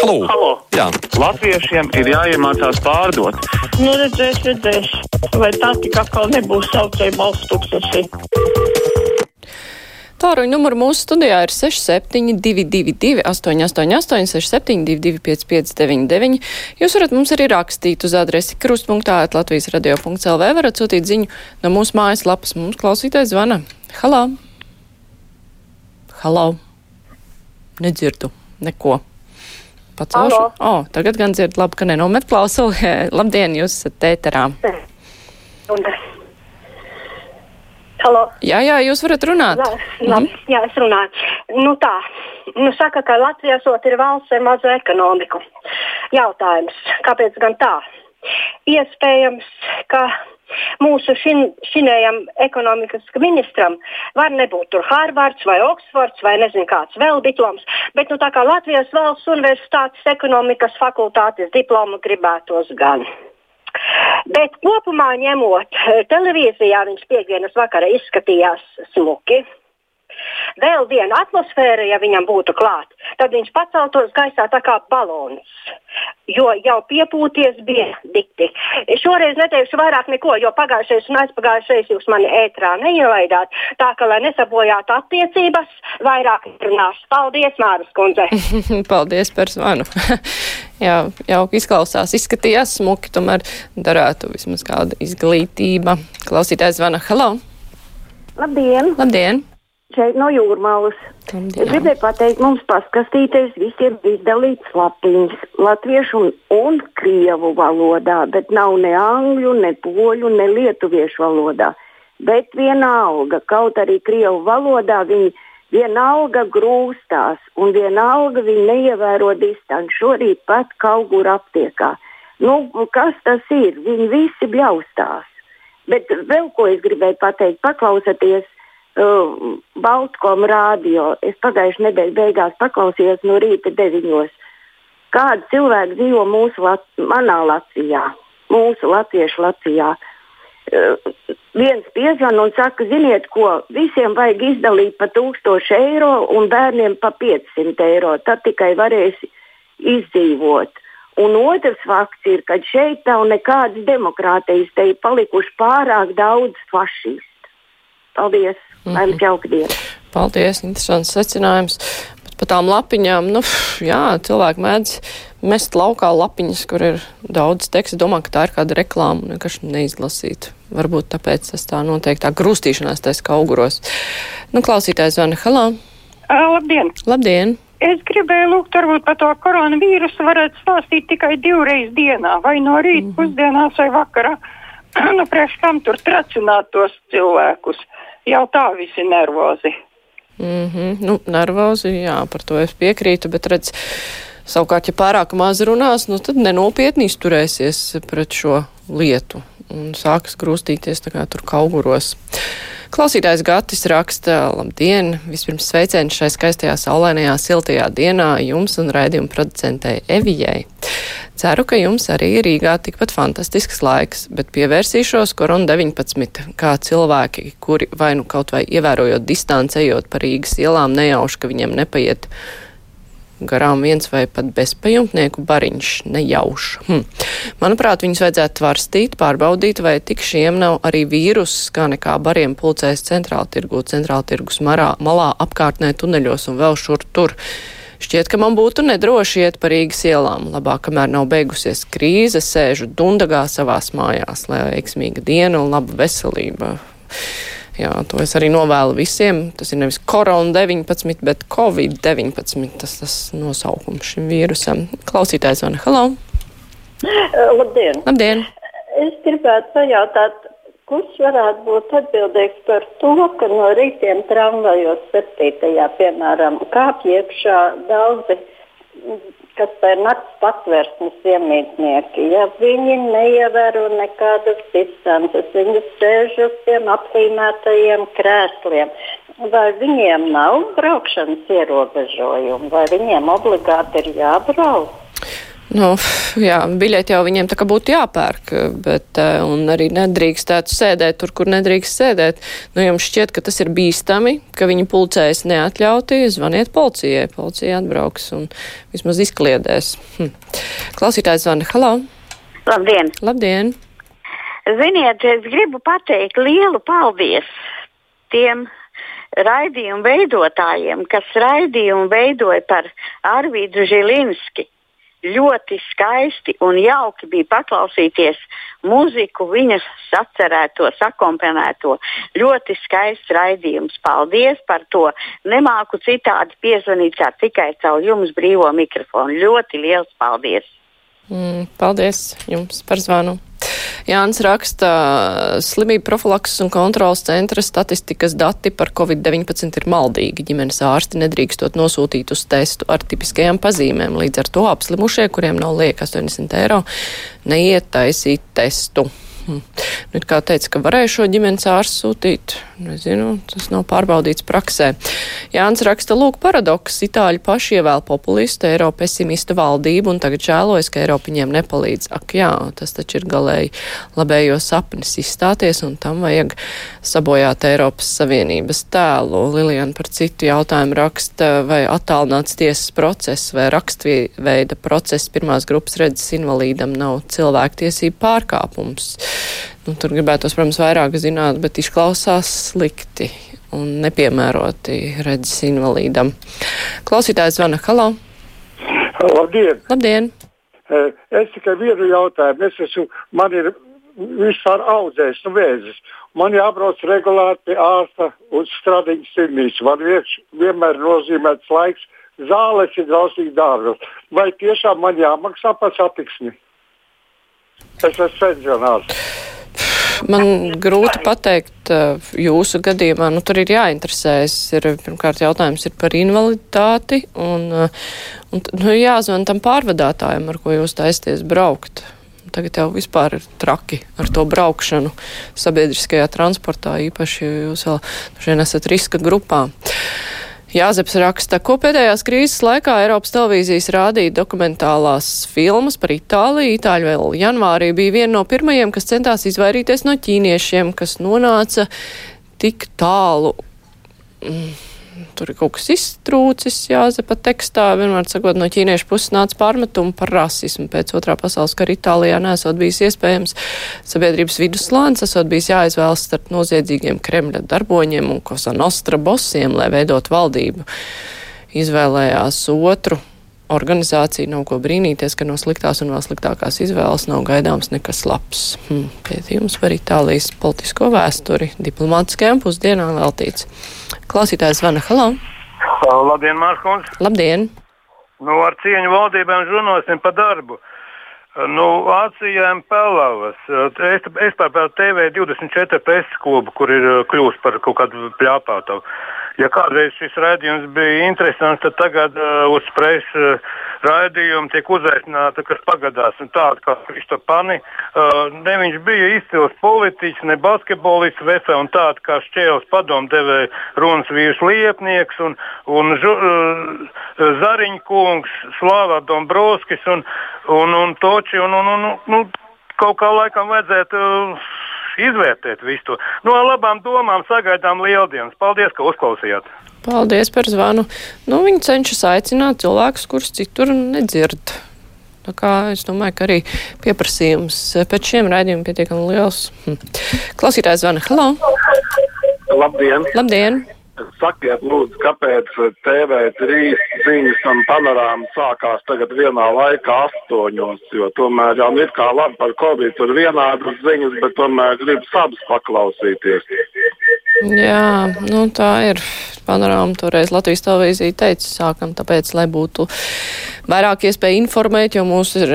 Halo! Halo. Jā. Latviešiem ir jāiemācās pārdot. Nu, redzēs, redzēs. Vai tā tik atkal nebūs saucēja balsts tūkstoši? Tāruņa numuru mūsu studijā ir 6722, 888, 672, 559, Jūs varat mums arī rakstīt uz adresi krustpunktā, Latvijas radio.clv, varat sūtīt ziņu no mūsu mājaslapas. Mums klausītājs zvana. Halā! Halā! Nedzirdu neko. Pacelšu. O, oh, tagad gan dzird labi, ka nenomet klausuli. Labdien, jūs esat tēterā. Halo. Jā, jā, jūs varat runāt. Jā, labi, jā, es runāju. Nu tā, nu saka, ka Latvija sot ir valsts ar mazu ekonomiku. Jautājums, kāpēc gan tā? Iespējams, ka mūsu šin, šinējam ekonomikas ministram var nebūt tur Harvards vai Oksfords vai nezinu kāds vēl diploms, bet nu tā kā Latvijas valsts universitātes ekonomikas fakultātes diplomu gribētos gan. Bet kopumā ņemot, televīzijā viņš piekdienas vakarā izskatījās smuki. Vēl viena atmosfēra, ja viņam būtu klāta, tad viņš paceltos gaisā tā kā balons. Jo jau piepūties bija dikti. Šoreiz neteikšu vairāk neko, jo pagājušais un aizpagājušais jūs mani ētrā neielaidāt. Tā ka, lai nesabojātu attiecības, vairāk runāšu. Paldies, Māras kundze! Paldies par zvanu! Jā, jauki izklausās, izskatījās smuki, tomēr darētu vismaz kāda izglītība. Klausītājs zvana. Halo! Labdien! Labdien! Šeit no jūrmālas. Es gribēju pateikt, mums paskatīties visiem izdalīts lapiņas latviešu un, un krievu valodā, bet nav ne angļu, ne poļu, ne lietuviešu valodā. Bet vienalga, kaut arī krievu valodā viņi vienalga grūstās un vienalga viņi neievēro distanci. Šorīt pat kaut kur aptiekā. Nu, kas tas ir? Viņi visi bļaustās. Bet vēl ko es gribēju pateikt, paklausieties uh, Baltkom rādio. Es pagājušajā nedēļā beigās paklausījos no rīta deviņos. Kādi cilvēki dzīvo mūsu Lat manā Latvijā, mūsu latviešu Latvijā? Uh, viens piezvan un saka, ziniet, ko visiem vajag izdalīt pa 1000 eiro un bērniem pa 500 eiro. Tad tikai varēs izdzīvot. Un otrs fakts ir, ka šeit nav nekādas demokrātijas, te ir palikuši pārāk daudz fašistu. Paldies! Mhm. Lai jums jauka diena! Paldies, interesants secinājums. Bet par tām lapiņām, nu, jā, cilvēki mēdz mest laukā lapiņas, kur ir daudz teksta. Domā, ka tā ir kāda reklāma, vienkārši neizlasīt. Varbūt tāpēc tas tā notiek, tā grūstīšanās taisa auguros. Nu, klausītājs zvana, halā! Labdien! Labdien! Es gribēju lūgt, varbūt par to koronavīrusu varētu stāstīt tikai divreiz dienā, vai no rīta, mm -hmm. pusdienās vai vakarā. nu, priekš kam tur tracināt tos cilvēkus? Jau tā visi nervozi. Mm -hmm. Nu, nervozi, jā, par to es piekrītu, bet redz, savukārt, ja pārāk maz runās, nu, tad nenopietni izturēsies pret šo lietu un sākas grūstīties tā kā tur kauguros. Klausītājs Gatis raksta, labdien! Vispirms sveiciens šai skaistajā, saulainajā, siltajā dienā jums un raidījuma producentei Evijai. Ceru, ka jums arī Rīgā tikpat fantastisks laiks, bet pievērsīšos Korona-19, kā cilvēki, kuri vai nu kaut vai ievērojot distanci, ejot pa Rīgas ielām, nejauši, ka viņiem nepaiet garām viens vai pat bezpajumtnieku bariņš nejauš. Hm. Manuprāt, viņus vajadzētu tvarstīt, pārbaudīt, vai tik šiem nav arī vīruss, kā nekā bariem pulcēs centrāla tirgu, centrāla tirgus marā, malā, apkārtnē, tuneļos un vēl šur tur. Šķiet, ka man būtu nedroši iet pa Rīgas ielām. Labāk, kamēr nav beigusies krīze, sēžu dundagā savās mājās, lai veiksmīga diena un laba veselība. Jā, to es arī novēlu visiem. Tas ir nevis korona-19, bet covid-19. Tas tas nosaukums šim vīrusam. Klausītājs zvana. Halo! Labdien! Labdien! Es gribētu pajautāt, kurš varētu būt atbildīgs par to, ka no rītiem tramvajos septītajā, piemēram, kāpj iekšā daudzi, kas ir nakts patvērsmes iemītnieki. Ja viņi neievēro nekādas distances, viņi sēž uz tiem apzīmētajiem krēsliem. Vai viņiem nav braukšanas ierobežojumi, vai viņiem obligāti ir jābrauc? Nu, jā, biļeti jau viņiem tā kā būtu jāpērk, bet eh, un arī nedrīkstētu sēdēt tur, kur nedrīkst sēdēt. Nu, jums šķiet, ka tas ir bīstami, ka viņi pulcējas neatļauti, zvaniet policijai. Policija atbrauks un vismaz izkliedēs. Hm. Klausītājs zvana. Halo! Labdien! Labdien! Ziniet, es gribu pateikt lielu paldies tiem raidījumu veidotājiem, kas raidījumu veidoja par Arvīdu Žilinski ļoti skaisti un jauki bija paklausīties muziku, viņas sacerēto, sakomponēto. Ļoti skaists raidījums. Paldies par to. Nemāku citādi piezvanīt kā tikai caur jums brīvo mikrofonu. Ļoti liels paldies! Mm, paldies jums par zvanu! Jānis raksta, slimību profilakses un kontrolas centra statistikas dati par covid-19 ir maldīgi. Ģimenes ārsti nedrīkstot nosūtīt uz testu ar tipiskajām pazīmēm. Līdz ar to apslimušie, kuriem nav lieka 80 eiro, neiet taisīt testu. Hm. Nu, kā teica, ka varēja šo ģimenes ārstu sūtīt, nezinu, tas nav pārbaudīts praksē. Jānis raksta, lūk, paradoks. Itāļi paši ievēl populistu, eiro pesimistu valdību un tagad žēlojas, ka Eiropa viņiem nepalīdz. Ak, jā, tas taču ir galēji labējo sapnis izstāties un tam vajag sabojāt Eiropas Savienības tēlu. Lilian par citu jautājumu raksta, vai attālināts tiesas process vai rakstveida process pirmās grupas redzes invalīdam nav cilvēktiesība pārkāpums. Nu, tur gribētos, protams, vairāk zināt, bet izklausās slikti un nepiemēroti redzes invalīdam. Klausītājs zvana Halo! Labdien! Labdien! Es tikai vienu jautājumu. Es esmu, man ir vispār audzējis nu, vēzis. Man jābrauc regulāri pie ārsta uz stradiņas slimnīcu. Man vienš, vienmēr ir nozīmēts laiks. Zāles ir drausmīgi dārgas. Vai tiešām man jāmaksā par satiksmi? Es esmu pensionārs. Man grūti pateikt jūsu gadījumā, nu tur ir jāinteresējas. Ir, pirmkārt, jautājums ir par invaliditāti un, un nu, jāzvan tam pārvadātājam, ar ko jūs taisties braukt. Tagad jau vispār ir traki ar to braukšanu sabiedriskajā transportā, īpaši, ja jūs vēl šodien esat riska grupā. Jāzeps raksta, ko pēdējās krīzes laikā Eiropas televīzijas rādīja dokumentālās filmas par Itāliju. Itāļi vēl janvārī bija viena no pirmajiem, kas centās izvairīties no ķīniešiem, kas nonāca tik tālu. Mm tur ir kaut kas iztrūcis, jāzepa tekstā. Vienmēr sakot, no ķīniešu puses nāca pārmetumi par rasismu. Pēc otrā pasaules kara Itālijā nesot bijis iespējams sabiedrības viduslāns, esot bijis jāizvēlas starp noziedzīgiem Kremļa darboņiem un Kosa Nostra bosiem, lai veidot valdību. Izvēlējās otru organizācija nav ko brīnīties, ka no sliktās un vēl sliktākās izvēles nav gaidāms nekas labs. Hmm, pētījums par Itālijas politisko vēsturi diplomātiskajām pusdienām veltīts. Klausītājs Vana Halo. Labdien, Mārkons. Labdien. Nu, ar cieņu valdībām runāsim par darbu. Nu, Vācijām Pelavas. Es, es par TV24 preses klubu, kur ir kļūst par kaut kādu pļāpātavu. Ja kādreiz šis raidījums bija interesants, tad tagad uh, uz preses uh, raidījumu tiek uzaicināta, kas pagadās tāda kā Kristopani. Uh, ne viņš bija izcils politiķis, ne basketbolists, vecā un tāda kā šķēles padomdevēja runas vīrs Liepnieks un, un žu, uh, Zariņkungs, Slāvā Dombrovskis un, un, un Toči. Un, un, un, nu, kaut kā laikam vajadzētu. Uh, izvērtēt visu to. No labām domām sagaidām lieldienas. Paldies, ka uzklausījāt! Paldies par zvanu. Nu, viņi cenšas aicināt cilvēkus, kurus citur nedzird. Tā kā es domāju, ka arī pieprasījums pēc šiem raidījumiem pietiekami liels. Hm. Klausītājs zvana. Halo! Labdien! Labdien! Sakiet, lūdzu, kāpēc TV3 ziņas un panorāma sākās tagad vienā laikā astoņos, jo tomēr jau ir kā labi par Covid, tur vienādas ziņas, bet tomēr grib sabas paklausīties. Jā, nu tā ir. Panorāma toreiz Latvijas televīzija teica, sākam tāpēc, lai būtu vairāk iespēja informēt, jo mūsu ir,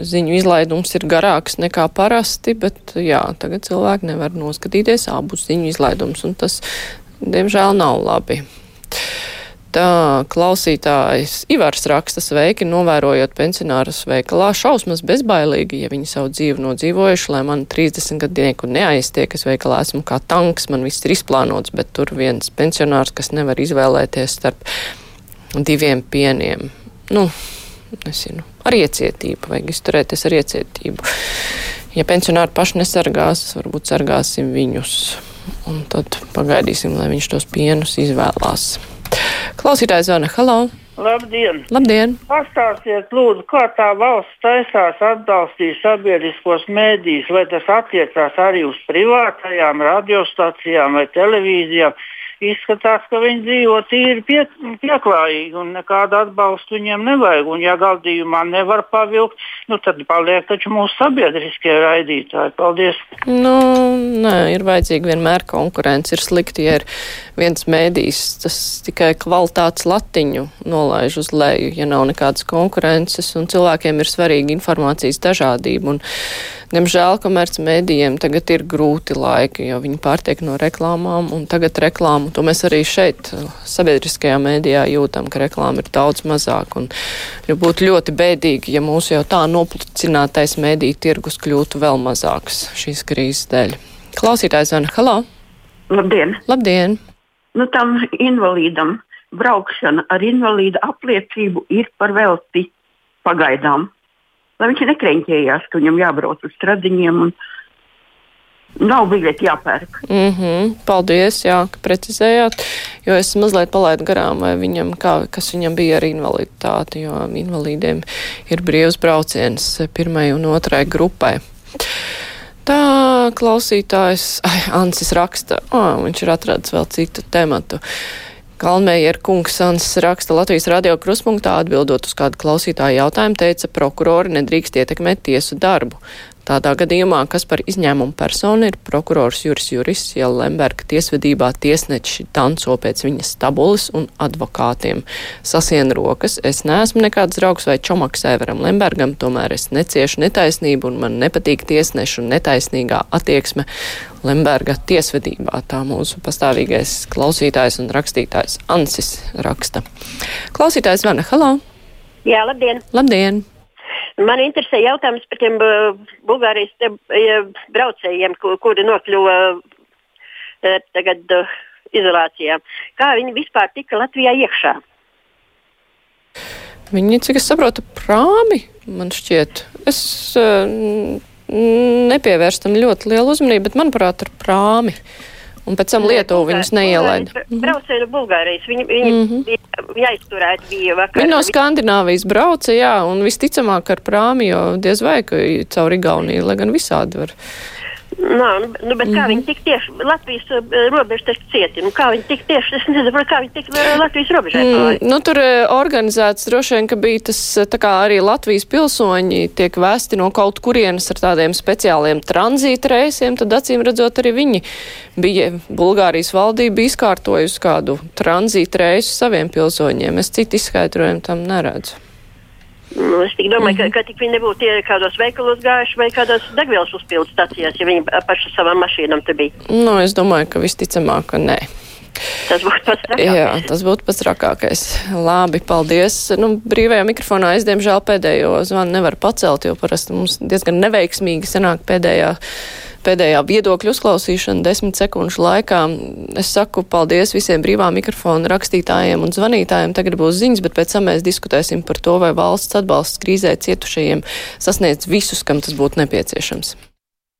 ziņu izlaidums ir garāks nekā parasti, bet jā, tagad cilvēki nevar noskatīties abus ziņu izlaidumus, un tas diemžēl nav labi. Tā klausītājs Ivars raksta sveiki, novērojot pensionārus veikalā šausmas bezbailīgi, ja viņi savu dzīvi nodzīvojuši, lai man 30 gadnieku neaiztiek, es veikalā esmu kā tanks, man viss ir izplānots, bet tur viens pensionārs, kas nevar izvēlēties starp diviem pieniem. Nu, nezinu, ar iecietību, vajag izturēties ar iecietību. Ja pensionāri paši nesargās, varbūt sargāsim viņus. Un tad pagaidīsim, lai viņš tos pienus izvēlās. Klausītājs zvana Halo! Labdien! Labdien! Pastāstiet, lūdzu, kā tā valsts taisās atbalstīt sabiedriskos mēdījus, vai tas attiecās arī uz privātajām radiostacijām vai televīzijām izskatās, ka viņi dzīvo tīri pie, pieklājīgi un nekādu atbalstu viņiem nevajag. Un, ja gadījumā nevar pavilkt, nu, tad paliek taču mūsu sabiedriskie raidītāji. Paldies! Nu, nē, ir vajadzīga vienmēr konkurence. Ir slikti, ja ir viens mēdījis, tas tikai kvalitātes latiņu nolaiž uz leju, ja nav nekādas konkurences, un cilvēkiem ir svarīga informācijas dažādība. Un, Diemžēl komercmedijiem tagad ir grūti laiki, jo viņi pārtiek no reklāmām, un tagad reklāmu, to mēs arī šeit sabiedriskajā mēdījā jūtam, ka reklāma ir daudz mazāk, un būtu ļoti bēdīgi, ja mūsu jau tā noplicinātais mēdīju tirgus kļūtu vēl mazāks šīs krīzes dēļ. Klausītājs Zana, halo! Labdien! Labdien! Nu, tam invalīdam braukšana ar invalīda apliecību ir par velti pagaidām lai viņš nekreņķējās, ka viņam jābrauc uz stradiņiem. Un, Nav biļeti jāpērk. Mm -hmm, paldies, jā, ka precizējāt, jo es mazliet palaidu garām, viņam, kā, kas viņam bija ar invaliditāti, jo invalīdiem ir brīvs brauciens pirmai un otrai grupai. Tā klausītājs, ai, Ansis raksta, oh, viņš ir atradis vēl citu tematu. Kalmējer kungs Sans raksta Latvijas radio kruspunktā atbildot uz kādu klausītāju jautājumu, teica, prokurori nedrīkst ietekmēt tiesu darbu. Tādā gadījumā, kas par izņēmumu personu ir prokurors Juris Juris, ja Lemberga tiesvedībā tiesneči tanco pēc viņas tabulas un advokātiem. Sasien rokas, es neesmu nekāds draugs vai čomaks Everam Lembergam, tomēr es neciešu netaisnību un man nepatīk tiesnešu netaisnīgā attieksme Lemberga tiesvedībā. Tā mūsu pastāvīgais klausītājs un rakstītājs Ansis raksta. Klausītājs Vana, halo! Jā, labdien! Labdien! Man interesē jautājums par tiem uh, Bulgārijas uh, braucējiem, ku, kuri nokļuva uh, tagad uh, izolācijā. Kā viņi vispār tika Latvijā iekšā? Viņi, cik es saprotu, prāmi man šķiet. Es, uh, nepievērst tam ļoti lielu uzmanību, bet, manuprāt, ar prāmi. Un pēc tam Lietuvu viņus neielaida. Braucēji no Bulgārijas. Viņi, viņi mm -hmm. bija aizturēti bija vakar. Viņi no Skandināvijas brauca, jā, un visticamāk ar prāmi, jo diez vai, ka caur Igauniju, lai gan visādi var. Nā, nu, bet mm -hmm. kā viņi tik tieši Latvijas uh, robežu taču cieti? Nu, kā viņi tik tieši, es nezinu, kā viņi tik uh, Latvijas robežai mm, nu, tur uh, organizēts droši vien, ka bija tas, tā kā arī Latvijas pilsoņi tiek vēsti no kaut kurienes ar tādiem speciāliem tranzīta reisiem, tad acīm redzot arī viņi bija, Bulgārijas valdība izkārtojusi kādu tranzīta reisu saviem pilsoņiem. Es citu izskaidrojumu tam neredzu. Nu, es domāju, ka, mhm. ka tik viņi nebūtu tie kādos veikalos gājuši vai kādās degvielas uzpildu stācijās, ja viņi paši savām mašīnām te bija. Nu, es domāju, ka visticamāk, ka nē. Tas būtu pats trakākais. Jā, tas būtu pats trakākais. Labi, paldies. Nu, brīvajā mikrofonā es, diemžēl, pēdējo zvanu nevaru pacelt, jo parasti mums diezgan neveiksmīgi sanāk pēdējā pēdējā viedokļa uzklausīšana desmit sekundžu laikā. Es saku paldies visiem brīvā mikrofona rakstītājiem un zvanītājiem. Tagad būs ziņas, bet pēc tam mēs diskutēsim par to, vai valsts atbalsts krīzē cietušajiem sasniedz visus, kam tas būtu nepieciešams.